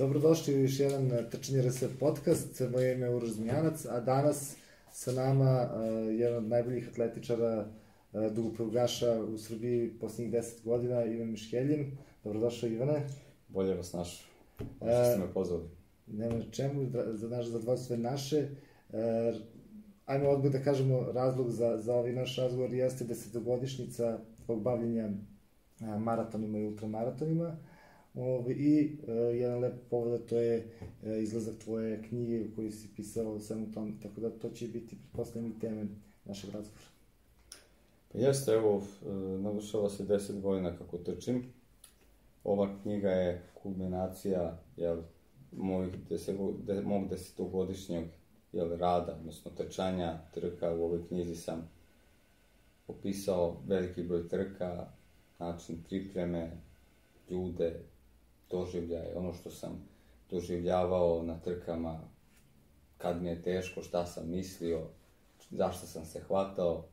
Dobrodošli u još jedan e, Trčanje RS podcast. Moje ime je Uroš Zmijanac, a danas sa nama uh, jedan od najboljih atletičara uh, dugoprugaša u Srbiji posljednjih 10 godina, Ivan Miškeljin. Dobrodošao Ivane. Bolje vas našao. Što ste me pozvali. Nema na čemu, za naše zadovoljstvo je naše. Uh, ajmo odmah da kažemo razlog za, za ovaj naš razgovor jeste desetogodišnjica tvog bavljenja maratonima i ultramaratonima. Ove, I e, jedan lep povod, to je e, izlazak tvoje knjige u kojoj si pisao svemu tom, tako da to će biti, pretpostavljam, i teme našeg razgovora. Pa jeste, evo, e, navršava se 10 godina kako trčim. Ova knjiga je kulminacija, jel, mojih deset, de, mog desetogodišnjeg jel, rada, odnosno trčanja, trka. U ovoj knjizi sam opisao veliki broj trka, način pripreme, ljude, doživljaje, ono što sam doživljavao na trkama, kad mi je teško, šta sam mislio, zašto sam se hvatao,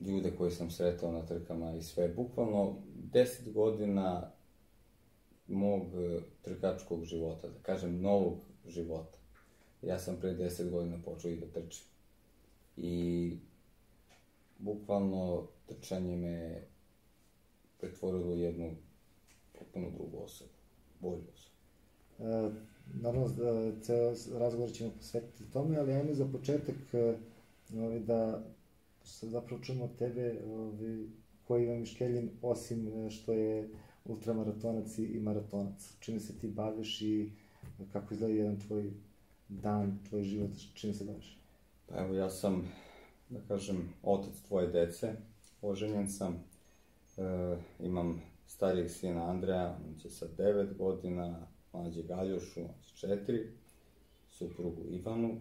ljude koje sam sretao na trkama i sve. Bukvalno 10 godina mog e, trkačkog života, da kažem novog života. Ja sam pre 10 godina počeo i da trčim. I bukvalno trčanje me pretvorilo u jednu potpuno drugu osobu, bolju osobu. E, naravno, da ceo razgovor ćemo posvetiti tome, ali ajmo za početak e, ovaj, da se zapravo čujemo od tebe ovaj, koji ima Miškeljin, osim e, što je ultramaratonac i maratonac. Čime se ti baviš i kako izgleda jedan tvoj dan, tvoj život, čime se baviš? Pa evo, ja sam, da kažem, otac tvoje dece, oženjen sam, e, imam starijeg sina Andreja, on će sa 9 godina, mlađe Galjušu, on će 4, suprugu Ivanu.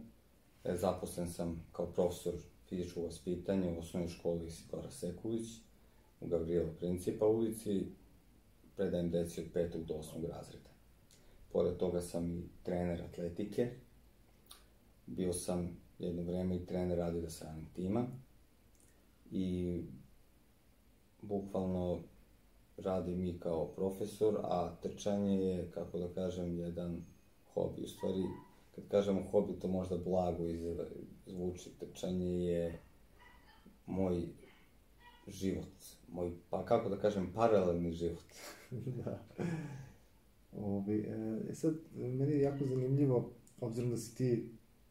E, zaposlen sam kao profesor fizičkog vaspitanja u osnovnoj školi Isidora Sekulić u Gavrilo Principa ulici. Predajem deci od 5. do 8. razreda. Pored toga sam i trener atletike. Bio sam jedno vreme i trener Adidas Running tima. I bukvalno radim i kao profesor, a trčanje je, kako da kažem, jedan hobi. U stvari, kad kažemo hobi, to možda blago zvuči. Trčanje je moj život, moj, pa kako da kažem, paralelni život. da. Ovi, e, sad, meni je jako zanimljivo, obzirom da si ti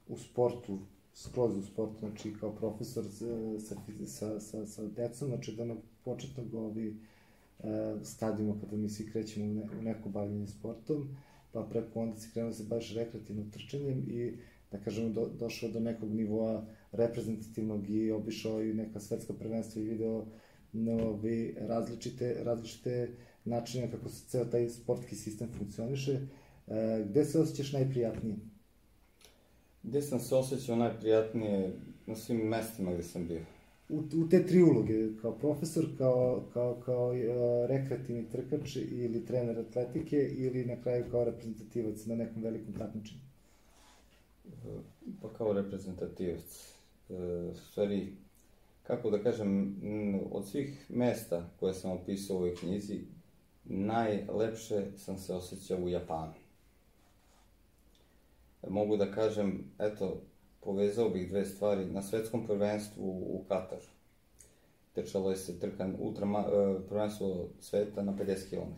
u sportu, skroz u sportu, znači kao profesor sa, sa, sa, sa decom, znači da na početnog ovi, E, stadijuma kada mi svi krećemo u, ne, u neko bavljanje sportom, pa preko onda si krenuo da se baš rekreativno trčanjem i da kažemo do, došao do nekog nivoa reprezentativnog i obišao i neka svetska prvenstva i video novi različite, različite načine kako se ceo taj sportski sistem funkcioniše. E, gde se osjećaš najprijatnije? Gde sam se osjećao najprijatnije? Na svim mestima gde sam bio u, u te tri uloge, kao profesor, kao, kao, kao uh, rekreativni trkač ili trener atletike ili na kraju kao reprezentativac na nekom velikom takmičenju? Pa kao reprezentativac. E, stvari, kako da kažem, od svih mesta koje sam opisao u ovoj knjizi, najlepše sam se osjećao u Japanu. Mogu da kažem, eto, povezao bih dve stvari. Na svetskom prvenstvu u Kataru tečalo je se trkan ultra, e, prvenstvo sveta na 50 km.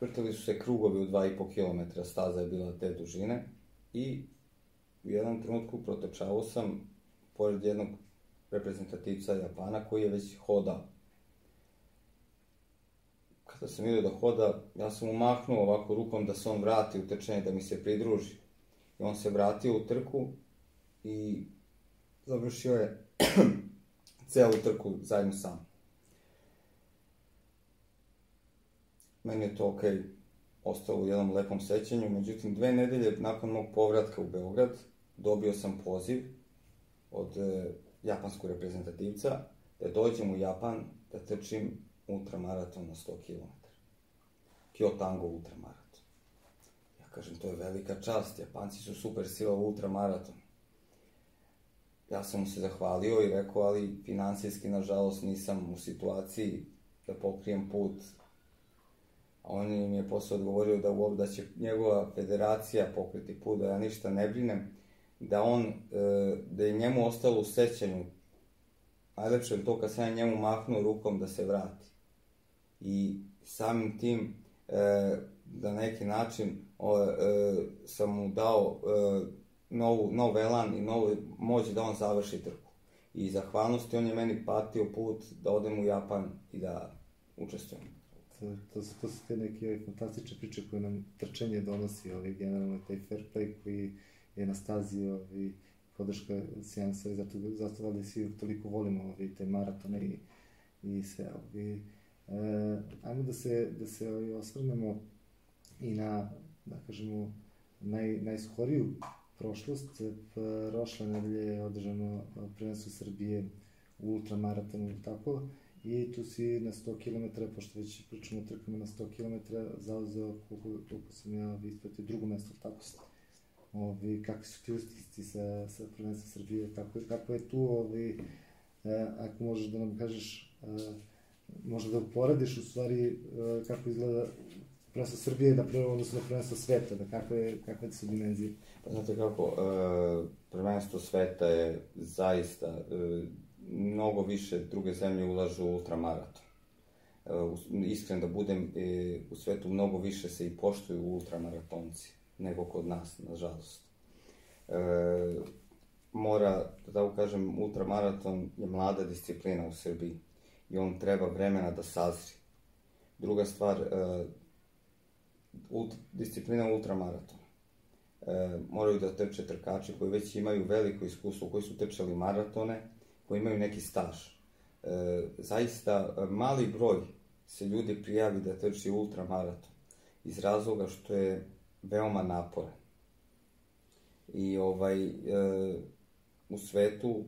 Vrtali su se krugovi u 2,5 km, staza je bila te dužine i u jednom trenutku protečavao sam pored jednog reprezentativca Japana koji je već hodao. Kada sam vidio da hoda, ja sam mu mahnuo ovako rukom da se on vrati u trčanje, da mi se pridruži. I on se vratio u trku i završio je celu trku zajedno sam. Meni je to okej, ostalo u jednom lepom sećanju, međutim dve nedelje nakon mog povratka u Beograd dobio sam poziv od e, japanskog reprezentativca da dođem u Japan da trčim ultramaraton na 100 km. Kyotango ultramaraton. Kažem, to je velika čast, Japanci su super sila ultramaraton. Ja sam mu se zahvalio i rekao, ali finansijski, nažalost, nisam u situaciji da pokrijem put a on im je posle odgovorio da, uop, da će njegova federacija pokriti put, da ja ništa ne brinem, da on, e, da je njemu ostalo u sećanju, najlepše je to kad sam ja njemu mahnuo rukom da se vrati. I samim tim, e, da neki način o, e, sam mu dao e, novu, nov elan i novu moć da on završi trku. I zahvalnosti on je meni patio put da odem u Japan i da učestvujem. To, to, su, to su te neke fantastične priče koje nam trčanje donosi, ovaj, generalno taj fair play koji je na stazi, ovaj, podrška seansa i zato, zato valjda svi toliko volimo ovaj, te maratone i, i sve. Ovaj. E, ajmo da se, da se ovaj, osvrnemo i na, da kažemo, naj, najskoriju prošlost. Prošle nedelje je održano prvenstvo Srbije u ultramaratonu, tako, i tu si na 100 km, pošto već pričamo o trkama na 100 km, zauzeo, koliko, koliko sam ja ispratio, drugo mesto, tako ste. Ovi, kakvi su ti ustisci sa, sa prvenstva Srbije, kako, kako je tu, ovi, e, ako možeš da nam kažeš, e, možda da uporediš u stvari e, kako izgleda prvenstvo Srbije, na primjer, odnosno na prvenstvo sveta, da kakve, kakve su dimenzije? Pa znate kako, e, prvenstvo sveta je zaista, e, mnogo više druge zemlje ulažu u ultramaraton. E, iskren da budem, e, u svetu mnogo više se i poštuju ultramaratonci nego kod nas, nažalost. E, mora, da tako kažem, ultramaraton je mlada disciplina u Srbiji i on treba vremena da sazri. Druga stvar, e, ult, disciplina ultramaraton. E, moraju da trče trkači koji već imaju veliko iskustvo, koji su trčali maratone, koji imaju neki staž. E, zaista, mali broj se ljudi prijavi da trči ultramaraton iz razloga što je veoma naporan. I ovaj, e, u svetu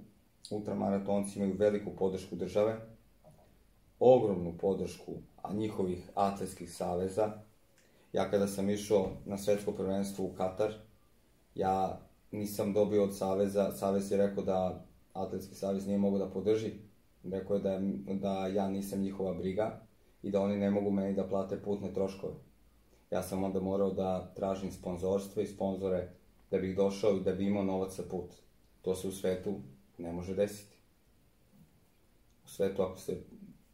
ultramaratonci imaju veliku podršku države, ogromnu podršku a njihovih atletskih saveza. Ja kada sam išao na svetsko prvenstvo u Katar, ja nisam dobio od saveza, savez je rekao da atletski savez nije mogao da podrži, rekao je da, da ja nisam njihova briga i da oni ne mogu meni da plate putne troškove. Ja sam onda morao da tražim sponzorstvo i sponzore da bih došao i da bi imao novac za put. To se u svetu ne može desiti. U svetu ako ste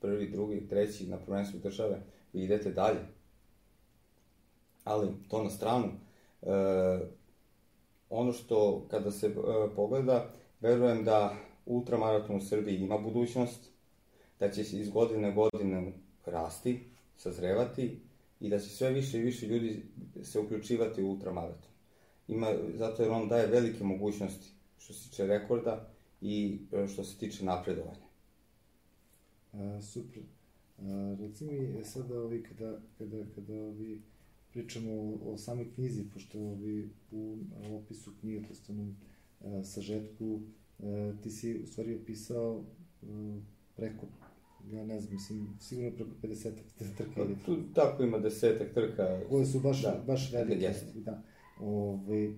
prvi, drugi, treći na prvenstvu države, vi idete dalje. Ali to na stranu. E, ono što kada se e, pogleda, verujem da ultramaraton u Srbiji ima budućnost, da će se iz godine godine rasti, sazrevati i da će sve više i više ljudi se uključivati u ultramaraton. Ima, zato jer on daje velike mogućnosti što se tiče rekorda i e, što se tiče napredovanja. A, super. A, reci mi sada ovi kada, kada, kada ovi pričamo o, o samoj knjizi, pošto ovi u opisu knjige, to je sažetku, a, ti si u stvari opisao a, preko ja ne znam, mislim, sigurno preko 50 trka. Pa, tu tako ima desetak trka. Koje su baš, da, baš velike. Jeste. Da. Ove,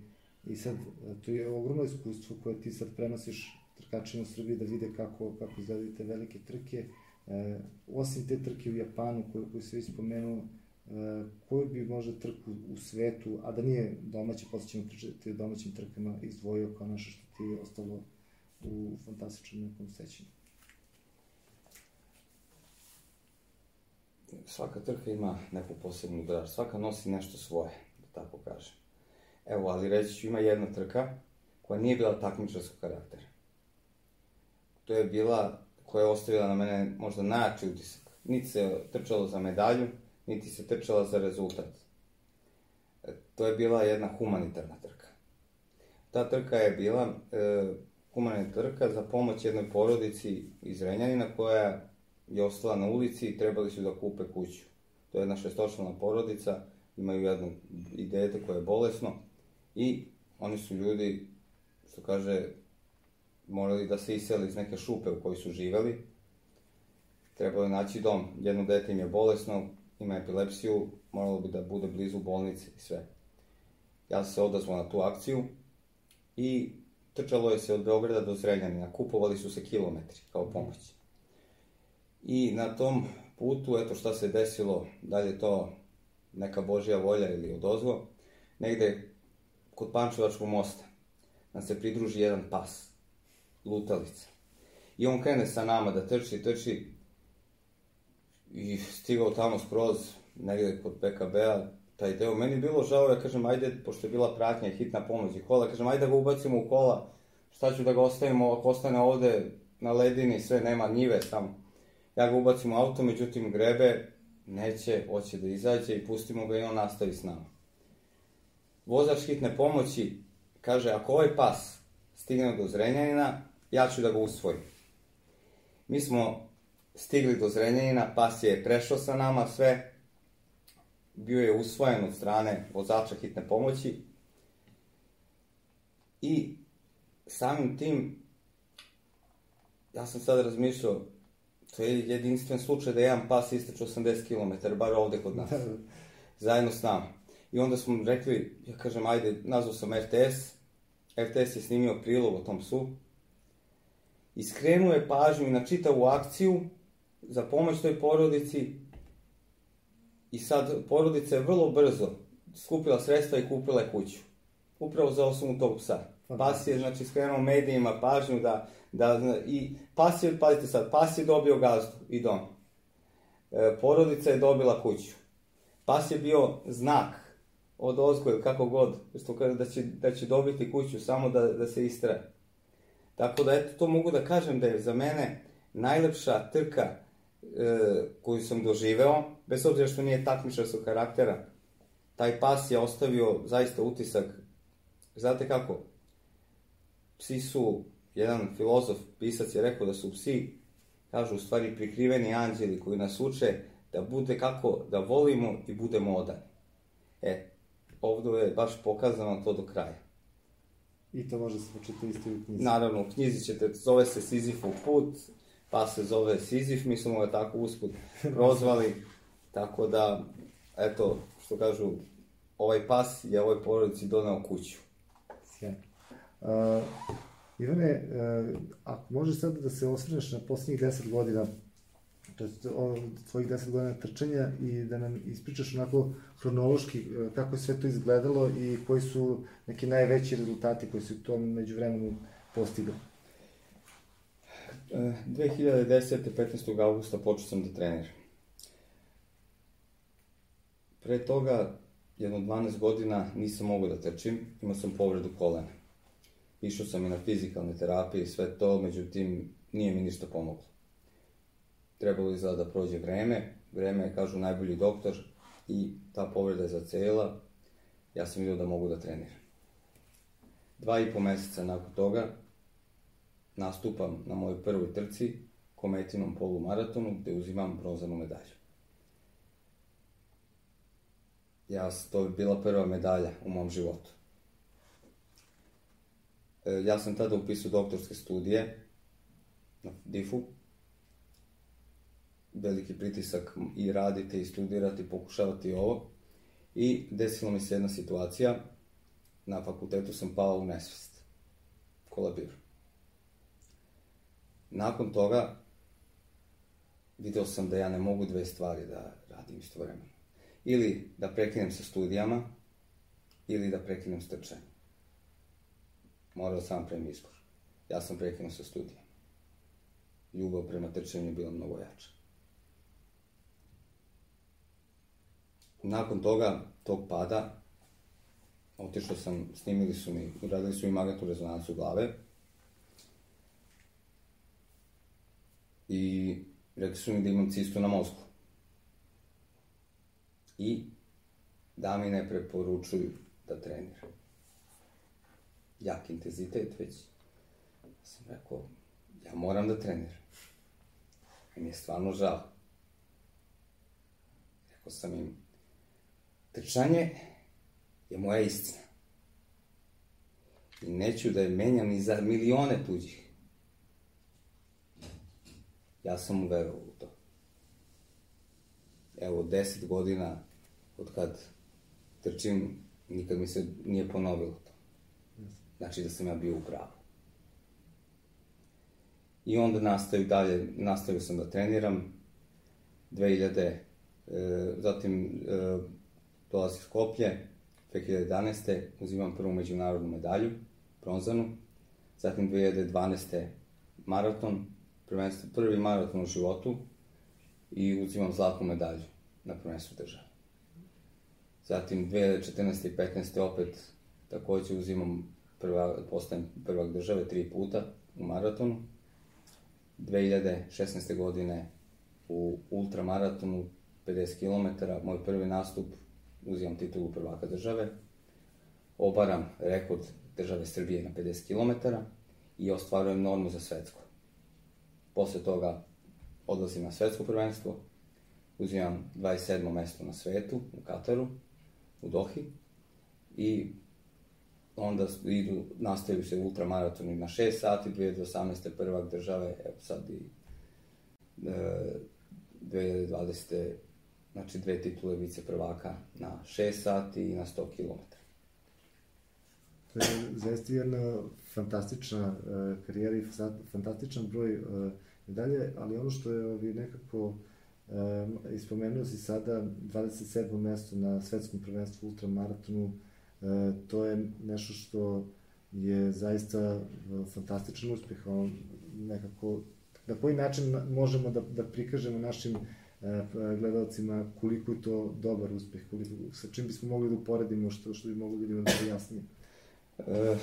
I sad, to je ogromno iskustvo koje ti sad prenosiš trkačima u Srbiji da vide kako, kako izgledaju te velike trke. E, osim te trke u Japanu koju, koju se već spomenuo, e, koju bi možda trku u svetu, a da nije domaće, posle ćemo pričati o domaćim trkama, izdvojio kao nešto što ti je ostalo u fantastičnom nekom sećanju? svaka trka ima neku posebnu draž, svaka nosi nešto svoje, da tako kažem. Evo, ali reći ću, ima jedna trka koja nije bila takmičarskog karaktera. To je bila koja je ostavila na mene možda najjači utisak. Niti se trčalo za medalju, niti se trčala za rezultat. E, to je bila jedna humanitarna trka. Ta trka je bila e, humanitarna trka za pomoć jednoj porodici iz Renjanina koja je ostala na ulici i trebali su da kupe kuću. To je jedna šestočlana porodica, imaju jedno i dete koje je bolesno i oni su ljudi, što kaže, morali da se iseli iz neke šupe u kojoj su živeli. Trebalo je naći dom. Jedno dete im je bolesno, ima epilepsiju, moralo bi da bude blizu bolnice i sve. Ja sam se odazvao na tu akciju i trčalo je se od Beograda do Zrenjanina. Kupovali su se kilometri kao pomoć. I na tom putu, eto šta se desilo, da li je to neka božja volja ili odozvo, negde kod Pančevačkog mosta nam se pridruži jedan pas, lutalica. I on krene sa nama da trči, trči i stigao tamo skroz, negde kod PKB-a, taj deo. Meni bilo žao, ja kažem, ajde, pošto je bila pratnja hitna pomoć i kola, kažem, ajde da ga ubacimo u kola, šta ću da ga ostavimo, ako ostane ovde na ledini, sve, nema njive tamo. Ja ga ubacim u auto, međutim, grebe, neće, hoće da izađe i pustimo ga i on nastavi s nama. Vozač hitne pomoći kaže, ako ovaj pas stigne do Zrenjanina, ja ću da ga usvojim. Mi smo stigli do Zrenjanina, pas je prešao sa nama sve, bio je usvojen od strane vozača hitne pomoći i samim tim ja sam sad razmišljao to je jedinstven slučaj da jedan pas isteče 80 km, bar ovde kod nas. Zajedno s nama. I onda smo rekli, ja kažem, ajde, nazvao sam RTS, RTS je snimio prilog o tom psu i skrenuo je pažnju na čitavu akciju za pomoć toj porodici i sad porodica je vrlo brzo skupila sredstva i kupila je kuću. Upravo za osnovu tog psa. Pas je, znači, skrenuo medijima pažnju da, da, i pas je, pazite sad, pas je dobio gazdu i dom. E, porodica je dobila kuću. Pas je bio znak od ozgoja, kako god, što kaže da će, da će dobiti kuću, samo da, da se istraje. Tako da, eto, to mogu da kažem da je za mene najlepša trka e, koju sam doživeo, bez obzira što nije takmičarskog karaktera, taj pas je ostavio zaista utisak, znate kako, psi su, jedan filozof, pisac je rekao da su psi, kažu u stvari prikriveni anđeli koji nas uče da bude kako da volimo i budemo odani. E, ovde je baš pokazano to do kraja. I to može se početi isto u knjizi. Naravno, u knjizi ćete, zove se Sizifov put, pa se zove Sizif, mi smo ga tako usput prozvali, tako da, eto, što kažu, ovaj pas je ovoj porodici donao kuću. Sjajno. Uh, Ivane, uh, ako možeš sad da se osvrneš na poslednjih deset godina, to tvojih deset godina trčanja i da nam ispričaš onako hronološki e, kako je sve to izgledalo i koji su neki najveći rezultati koji su to među vremenu postigli. 2010. 15. augusta počeo sam da treniram. Pre toga, jedno 12 godina, nisam mogao da trčim, imao sam povredu kolena. Išao sam i na fizikalne terapije i sve to, međutim, nije mi ništa pomoglo. Trebalo je da prođe vreme, vreme je, kažu, najbolji doktor i ta povreda je zacela, ja sam vidio da mogu da treniram. Dva i po meseca nakon toga nastupam na mojoj prvoj trci, kometinom polumaratonu, gde uzimam bronzanu medalju. Ja, to je bila prva medalja u mom životu. E, ja sam tada upisao doktorske studije na DIF-u. Veliki pritisak i radite i studirate i pokušavate ovo. I desila mi se jedna situacija. Na fakultetu sam pao u nesvest. Kolabirao. Nakon toga video sam da ja ne mogu dve stvari da radim istovremeno. Ili da prekinem sa studijama, ili da prekinem s trčanjem. Morao sam prema izbor. Ja sam prekinuo sa studijama. Ljubav prema trčanju je bila mnogo jača. Nakon toga, tog pada, otišao sam, snimili su mi, uradili su mi magnetnu rezonancu glave, i rekli su mi da imam cistu na mozgu. I da mi ne preporučuju da treniram. Jak intenzitet već. Sam rekao, ja moram da treniram. I mi je stvarno žao. Rekao sam im, trčanje je moja istina. I neću da je menjam ni za milione tuđih. Ja sam uverovao u to. Evo, deset godina od kad trčim, nikad mi se nije ponovilo to. Znači da sam ja bio u pravu. I onda nastavio dalje, nastavio sam da treniram. 2000, e, zatim e, dolazi Skoplje, 2011. uzimam prvu međunarodnu medalju, bronzanu, zatim 2012. maraton, prvenstvo, prvi maraton u životu i uzimam zlatnu medalju na prvenstvu države. Zatim 2014. i 15. opet takođe uzimam prva, postajem prvak države tri puta u maratonu. 2016. godine u ultramaratonu 50 km, moj prvi nastup, uzimam titulu prvaka države, obaram rekord države Srbije na 50 km i ostvarujem normu za svetsko. Posle toga odlazim na svetsko prvenstvo, uzimam 27. mesto na svetu u Kataru, u Dohi i onda idu, nastavaju se ultramaratoni na 6 sati, 2018. prvak države, evo sad i e, 2020. znači dve titule vice prvaka na 6 sati i na 100 km. To je zaista jedna fantastična uh, karijera i fantastičan broj uh, medalje, ali ono što je ovi nekako uh, ispomenuo si sada 27. mesto na svetskom prvenstvu ultramaratonu, E, to je nešto što je zaista e, fantastičan uspeh. On nekako, na koji način možemo da, da prikažemo našim e, gledalcima koliko je to dobar uspeh, koliko, sa čim bismo mogli da uporedimo, što, što bi mogli da jasnije. E,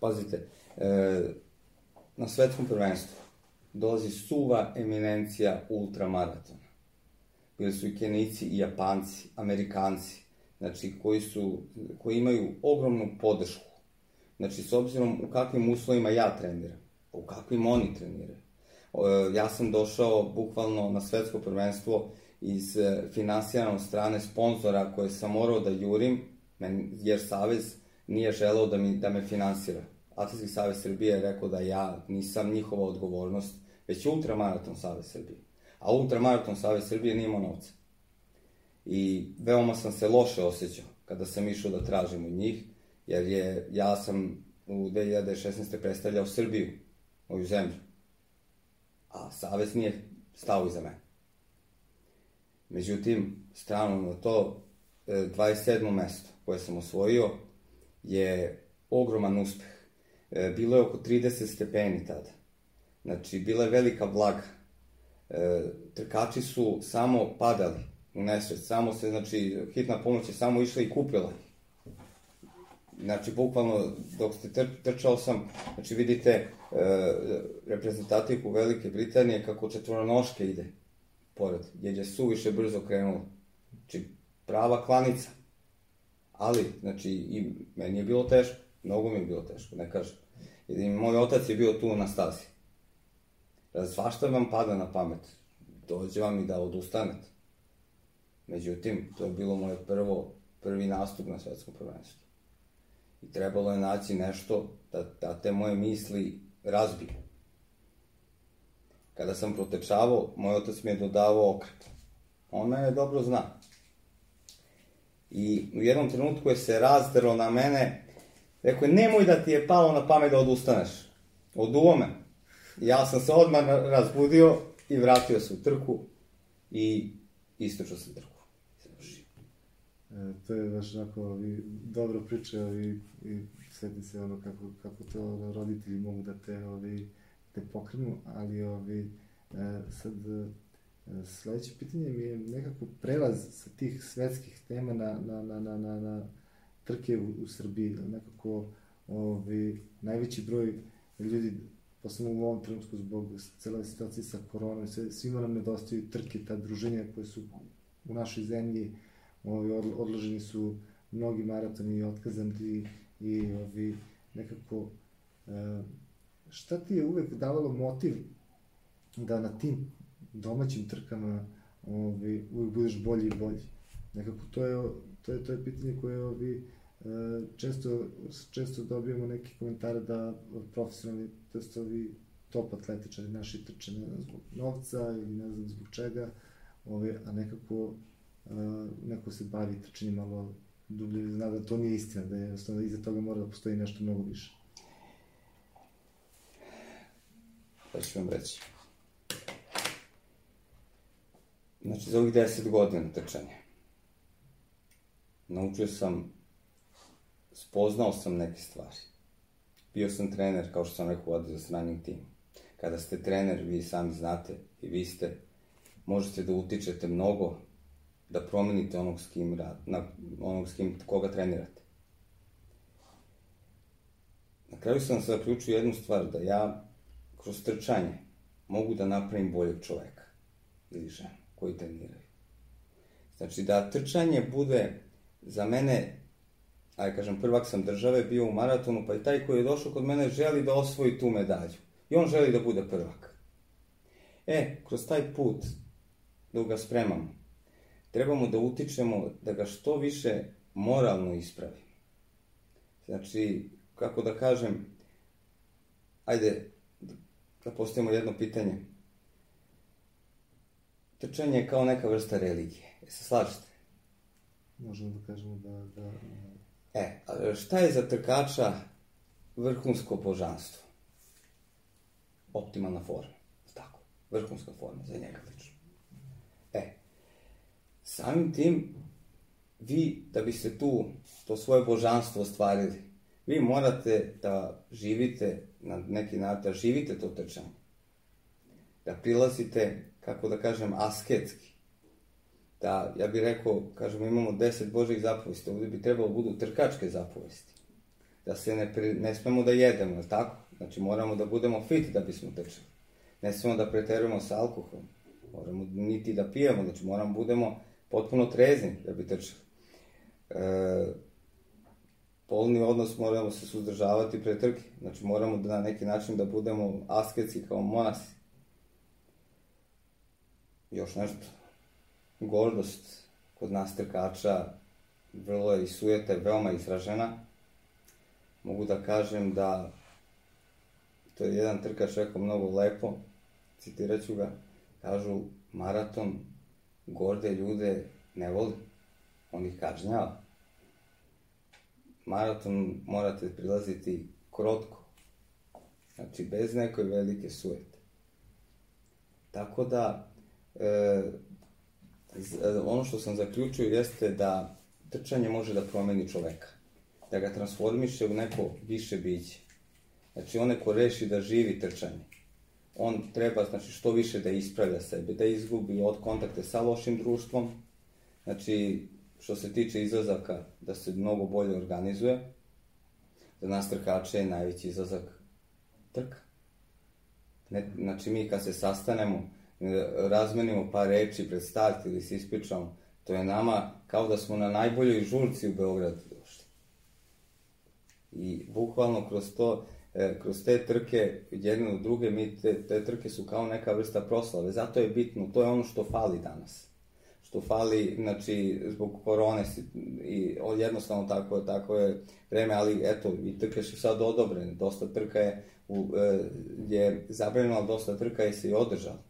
pazite, e, na svetskom prvenstvu dolazi suva eminencija ultramaratona. Bili su i Kenici, i Japanci, Amerikanci, znači koji, su, koji imaju ogromnu podršku. Znači, s obzirom u kakvim uslovima ja treniram, u kakvim oni treniraju. Ja sam došao bukvalno na svetsko prvenstvo iz e, finansijana strane sponzora koje sam morao da jurim, jer Savez nije želeo da, mi, da me finansira. Atletski savez Srbije je rekao da ja nisam njihova odgovornost, već Ultramaraton savez Srbije. A Ultramaraton savez Srbije nije imao novca i veoma sam se loše osjećao kada sam išao da tražim od njih, jer je, ja sam u 2016. predstavljao Srbiju, moju zemlju, a Savez nije stao iza mene. Međutim, strano na to, 27. E, mesto koje sam osvojio je ogroman uspeh. E, bilo je oko 30 stepeni tada. Znači, bila je velika vlaga. E, trkači su samo padali u nesveć. Samo se, znači, hitna pomoć je samo išla i kupila Znači, bukvalno, dok ste tr trčao sam, znači, vidite e, reprezentativku Velike Britanije kako četvoronoške ide pored, jer je suviše brzo krenulo. Znači, prava klanica. Ali, znači, i meni je bilo teško, mnogo mi je bilo teško, ne kažem. I moj otac je bio tu na stazi. Svašta vam pada na pamet. Dođe vam i da odustanete. Međutim, to je bilo moje prvo, prvi nastup na svetskom prvenstvu. I trebalo je naći nešto da, da te moje misli razbije. Kada sam protečavao, moj otac mi je dodavao okret. On mene dobro zna. I u jednom trenutku je se razdero na mene, rekao je, nemoj da ti je palo na pamet da odustaneš. Oduo me. Ja sam se odmah razbudio i vratio se u trku i istočao sam trku. E, to je baš onako ovi, dobro priče ovi, i sveti se ono kako, kako to roditelji mogu da te, ovi, te pokrenu, ali ovi, e, sad sledeće pitanje mi je nekako prelaz sa tih svetskih tema na, na, na, na, na, na trke u, u Srbiji, nekako ovi, najveći broj ljudi posebno u ovom trenutku zbog cele situacije sa koronom, sve, svima nam nedostaju trke, ta druženja koje su u našoj zemlji, ovi, odloženi su mnogi maratoni i otkazani i ovi, nekako e, šta ti je uvek davalo motiv da na tim domaćim trkama ovi, uvek budeš bolji i bolji? Nekako to je, to je, to je pitanje koje ovi, e, često, često dobijamo neke komentare da profesionalni, to je ovi top atletičari naši trče ne znam, zbog novca ili ne znam zbog čega, ovi, a nekako neko se bavi trčanjem malo dublje, zna da to nije istina, da je jednostavno iza toga mora da postoji nešto mnogo više. Pa ću vam reći. Znači, za ovih 10 godina trčanja, naučio sam, spoznao sam neke stvari. Bio sam trener, kao što sam rekao, vodi za stranim tim. Kada ste trener, vi sami znate i vi ste, možete da utičete mnogo, da promenite onog s kim rad, na, onog s kim, koga trenirate. Na kraju sam se zaključio jednu stvar, da ja kroz trčanje mogu da napravim boljeg čoveka ili ženu koji treniraju. Znači da trčanje bude za mene, aj kažem, prvak sam države, bio u maratonu, pa i taj koji je došao kod mene želi da osvoji tu medalju. I on želi da bude prvak. E, kroz taj put, dok ga spremamo, trebamo da utičemo da ga što više moralno ispravimo. Znači, kako da kažem, ajde da postavimo jedno pitanje. Trčanje je kao neka vrsta religije. E se slažete? Možemo da kažemo da... da... E, šta je za trkača vrhunsko božanstvo? Optimalna forma. Tako. Vrhunska forma za njega lično. E, samim tim, vi, da biste tu to svoje božanstvo ostvarili, vi morate da živite na neki način, da živite to trčanje. Da prilazite, kako da kažem, asketski. Da, ja bih rekao, kažem, imamo deset Božih zapovesti, ovde bi trebalo budu trkačke zapovesti. Da se ne, pri, ne smemo da jedemo, je tako? Znači moramo da budemo fit da bismo trčali. Ne smemo da preterujemo sa alkoholom. Moramo niti da pijemo, znači moramo budemo potpuno trezni da bi trčali. E, polni odnos moramo se suzdržavati pre trke. Znači moramo da na neki način da budemo asketski kao monasi. Još nešto. Gordost kod nas trkača vrlo je i sujeta je veoma izražena. Mogu da kažem da to je jedan trkač rekao mnogo lepo, citirat ću ga, kažu maraton gorde ljude ne voli, on ih kažnjava maraton morate prilaziti krotko. Znači, bez nekoj velike sujete. Tako da, e, ono što sam zaključio jeste da trčanje može da promeni čoveka. Da ga transformiše u neko više biće. Znači, onaj ko reši da živi trčanje, on treba, znači, što više da ispravlja sebe, da izgubi od kontakte sa lošim društvom, znači, što se tiče izlazaka, da se mnogo bolje organizuje. Za nas trkače je najveći izlazak trka. Ne, znači mi kad se sastanemo, razmenimo par reči pred start ili se ispričamo, to je nama kao da smo na najboljoj žurci u Beogradu došli. I bukvalno kroz to, e, kroz te trke, jedne od druge, mi te, te trke su kao neka vrsta proslave. Zato je bitno, to je ono što fali danas što fali, znači, zbog korone i jednostavno tako, tako je vreme, ali eto, i trke su sad odobrene, dosta trka je, u, e, je zabranjeno, ali dosta trka je se i održala.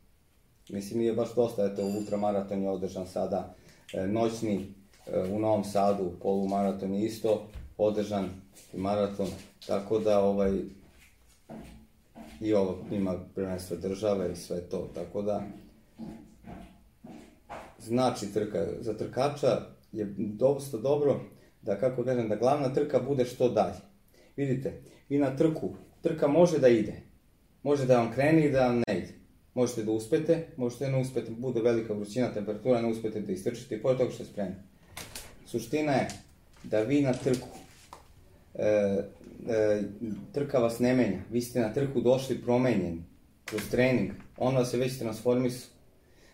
Mislim, nije baš dosta, eto, ultramaraton je održan sada, e, noćni e, u Novom Sadu, polumaraton je isto održan, maraton, tako da, ovaj, i ovo ima prvenstva države i sve to, tako da, znači trka. Za trkača je dosta dobro da, kako kažem, da glavna trka bude što dalje. Vidite, vi na trku, trka može da ide. Može da vam krene i da vam ne ide. Možete da uspete, možete da ne uspete, bude velika vrućina, temperatura, ne uspete da istrčite pored toga što je spremno. Suština je da vi na trku, e, e, trka vas ne menja, vi ste na trku došli promenjeni kroz trening, on vas je već transformisao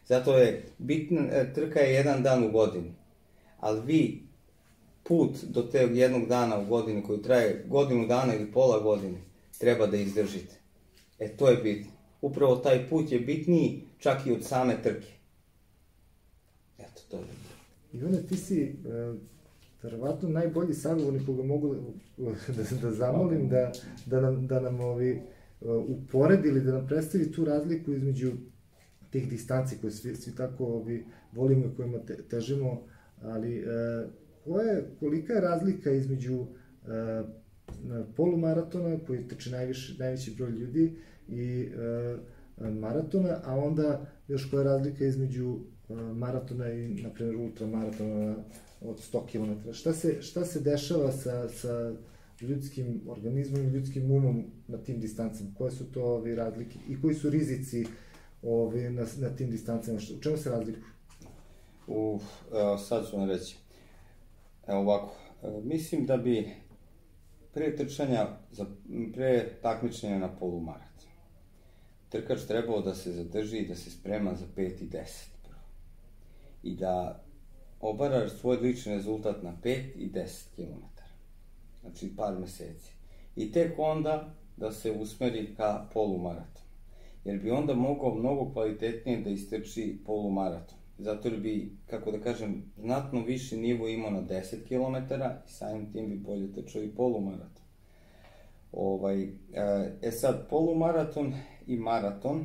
Zato je bitna, e, trka je jedan dan u godini. Ali vi put do te jednog dana u godini koji traje godinu dana ili pola godine treba da izdržite. E to je bitno. Upravo taj put je bitniji čak i od same trke. Eto, to je. Ivane, ti si e, verovatno najbolji sagovornik koga mogu da, da zamolim da, da nam, da nam ovi, e, uporedili, da nam predstavi tu razliku između tih distanci koje svi, svi tako ovi, volimo i kojima te, težimo, ali e, koja je, kolika je razlika između e, polumaratona koji trče najviše, najveći broj ljudi i e, maratona, a onda još koja je razlika između maratona i, na primjer, ultramaratona od 100 km. Šta se, šta se dešava sa, sa ljudskim organizmom i ljudskim umom na tim distancama? Koje su to ovi razlike i koji su rizici ovi, na, na tim distancama? U čemu se razlikuju? Uf, evo, sad ću vam reći. Evo ovako, e, mislim da bi pre trčanja, za, pre takmičenja na polumaraton, trkač trebao da se zadrži i da se sprema za 5 i 10 prvo. I da obara svoj lični rezultat na 5 i 10 km. Znači par meseci. I tek onda da se usmeri ka polumaraton. Jer bi onda mogao mnogo kvalitetnije da istrči polumaraton. Zato jer bi, kako da kažem, znatno viši nivo imao na 10 km i samim tim bi bolje trčao i polumaraton. Ovaj, e, e sad, polumaraton i maraton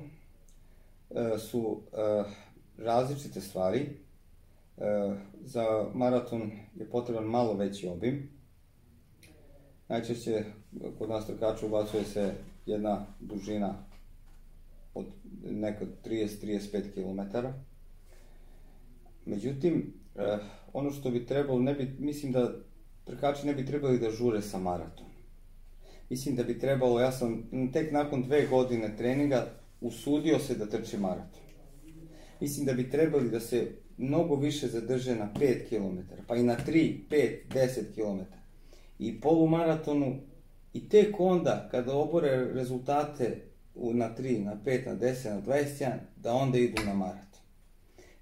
e, su e, različite stvari. E, za maraton je potreban malo veći obim. Najčešće kod nas trkača ubacuje se jedna dužina od neka 30-35 km. Međutim, e, ono što bi trebalo, ne bi, mislim da trkači ne bi trebali da žure sa maraton mislim da bi trebalo, ja sam tek nakon dve godine treninga usudio se da trči maraton. Mislim da bi trebali da se mnogo više zadrže na 5 km, pa i na 3, 5, 10 km. I polumaratonu, i tek onda, kada obore rezultate na 3, na 5, na 10, na 21, da onda idu na maraton.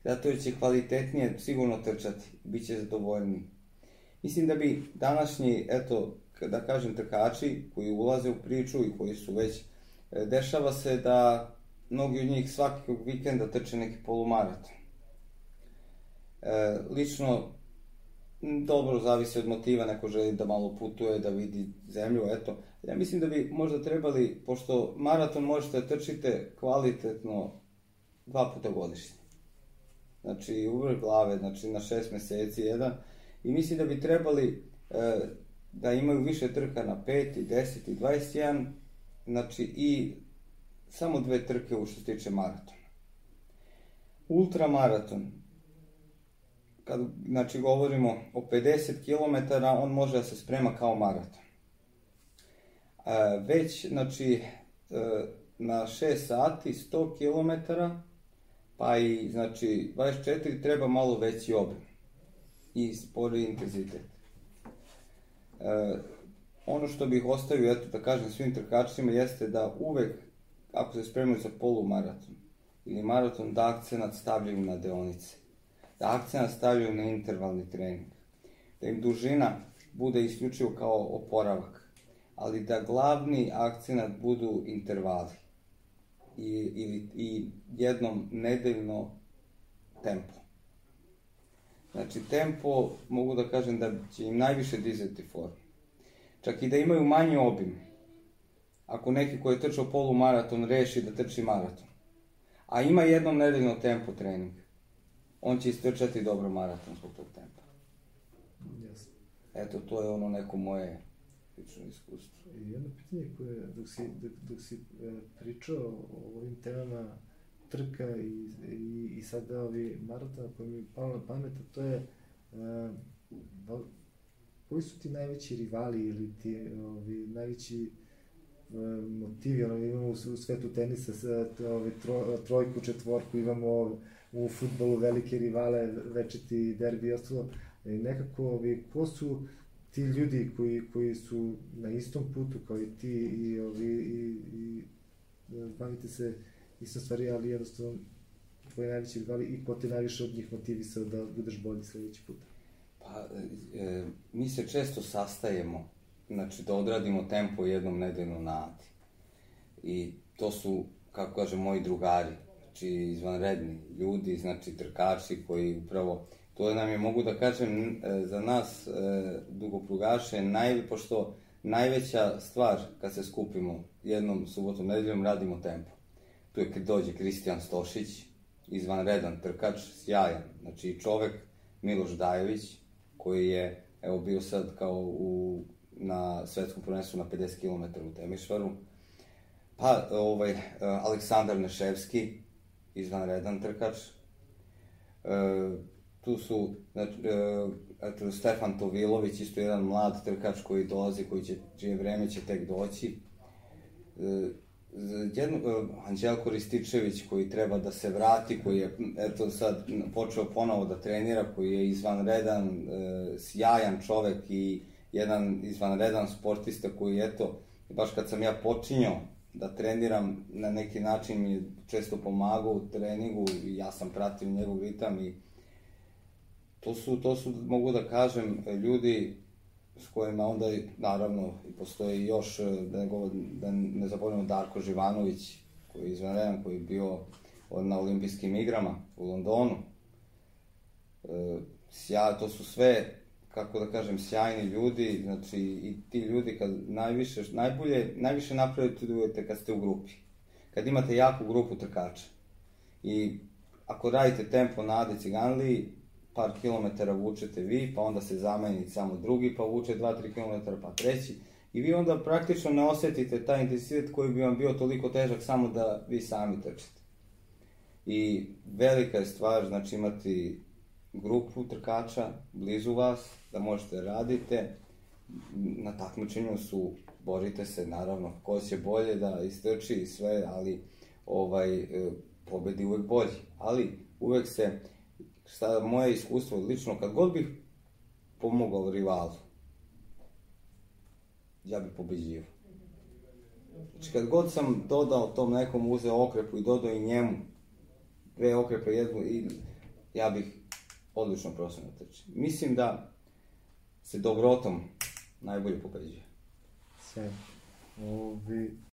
Zato će kvalitetnije sigurno trčati, bit će zadovoljniji. Mislim da bi današnji, eto, da kažem, trkači koji ulaze u priču i koji su već, e, dešava se da mnogi od njih svakog vikenda trče neki polumaraton. E, lično, dobro zavisi od motiva, neko želi da malo putuje, da vidi zemlju, eto. Ja mislim da bi možda trebali, pošto maraton možete da trčite kvalitetno dva puta godišnje. Znači, uvrh glave, znači na šest meseci jedan. I mislim da bi trebali e, da imaju više trka na 5 i 10 i 21, znači i samo dve trke u što se tiče maratona. Ultramaraton, kad znači, govorimo o 50 km, on može da se sprema kao maraton. E, već, znači, e, na 6 sati, 100 km, pa i, znači, 24 treba malo veći obim i spori intenzitet. E, ono što bih ostavio, eto da kažem svim trkačima, jeste da uvek, ako se spremaju za polumaraton ili maraton, da akcenat stavljaju na deonice. Da akcenat stavljaju na intervalni trening. Da im dužina bude isključivo kao oporavak. Ali da glavni akcenat budu intervali. I, ili, i jednom nedeljno tempo. Znači, tempo, mogu da kažem da će im najviše dizati formu. Čak i da imaju manji obim. Ako neki koji je trčao polumaraton reši da trči maraton, a ima jednom nedeljno tempo trening, on će istrčati dobro maraton zbog tog tempa. Jasno. Eto, to je ono neko moje lično iskustvo. I jedno pitanje koje, dok si, dok, dok si e, pričao o ovim temama trka i, i, i sada ovi maratona koji mi je palo na pamet, to je da, koji su ti najveći rivali ili ti ovi, najveći uh, motivi, ono, imamo u, svetu tenisa ovi, tro, trojku, četvorku, imamo u futbolu velike rivale, večeti derbi i ostalo, i nekako, ovi, ko su ti ljudi koji, koji su na istom putu kao i ti i, ovi, i, i bavite se ista stvari, ali jednostavno tvoji najveći rivali i ko te najviše od njih motivisao da budeš bolji sledeći put? Pa, e, mi se često sastajemo, znači da odradimo tempo jednom nedeljno na Adi. I to su, kako kažem, moji drugari, znači izvanredni ljudi, znači trkači koji upravo, to nam je, mogu da kažem, e, za nas e, dugoprugaše, naj, pošto najveća stvar kad se skupimo jednom subotom nedeljom radimo tempo tu je dođe Kristijan Stošić, izvanredan trkač, sjajan, znači čovek Miloš Dajović, koji je evo bio sad kao u, na svetskom prvenstvu na 50 km u Temišvaru, pa ovaj, Aleksandar Neševski, izvanredan trkač, E, tu su znači, e, Stefan Tovilović, isto jedan mlad trkač koji dolazi, koji će, čije vreme će tek doći. E, jedno, e, Anđelko Rističević koji treba da se vrati, koji je eto sad počeo ponovo da trenira, koji je izvanredan, e, sjajan čovek i jedan izvanredan sportista koji eto, baš kad sam ja počinjao da treniram, na neki način mi je često pomagao u treningu i ja sam pratio njegov ritam i to su, to su, mogu da kažem, ljudi s kojima onda, naravno, i postoji još, da ne, govor, da ne zaboravimo Darko Živanović, koji je izvanredan, koji je bio na olimpijskim igrama u Londonu. E, sja, to su sve, kako da kažem, sjajni ljudi, znači i ti ljudi kad najviše, najbolje, najviše napredujete kad ste u grupi. Kad imate jaku grupu trkača. I ako radite tempo na Ade Ciganliji, par kilometara vučete vi, pa onda se zameni samo drugi, pa vuče 2-3 km, pa treći. I vi onda praktično ne osetite taj intensitet koji bi vam bio toliko težak samo da vi sami trčite. I velika je stvar, znači imati grupu trkača blizu vas, da možete radite. Na takmičenju su, borite se naravno, ko će bolje da istrči i sve, ali ovaj, e, pobedi uvek bolji. Ali uvek se šta moje iskustvo lično, kad god bih pomogao rivalu, ja bih pobeđio. Znači, kad god sam dodao tom nekom uzeo okrepu i dodao i njemu dve okrepe jednu i ja bih odlično prosao na trči. Mislim da se dobrotom najbolje pobeđuje. Sve. Ovi,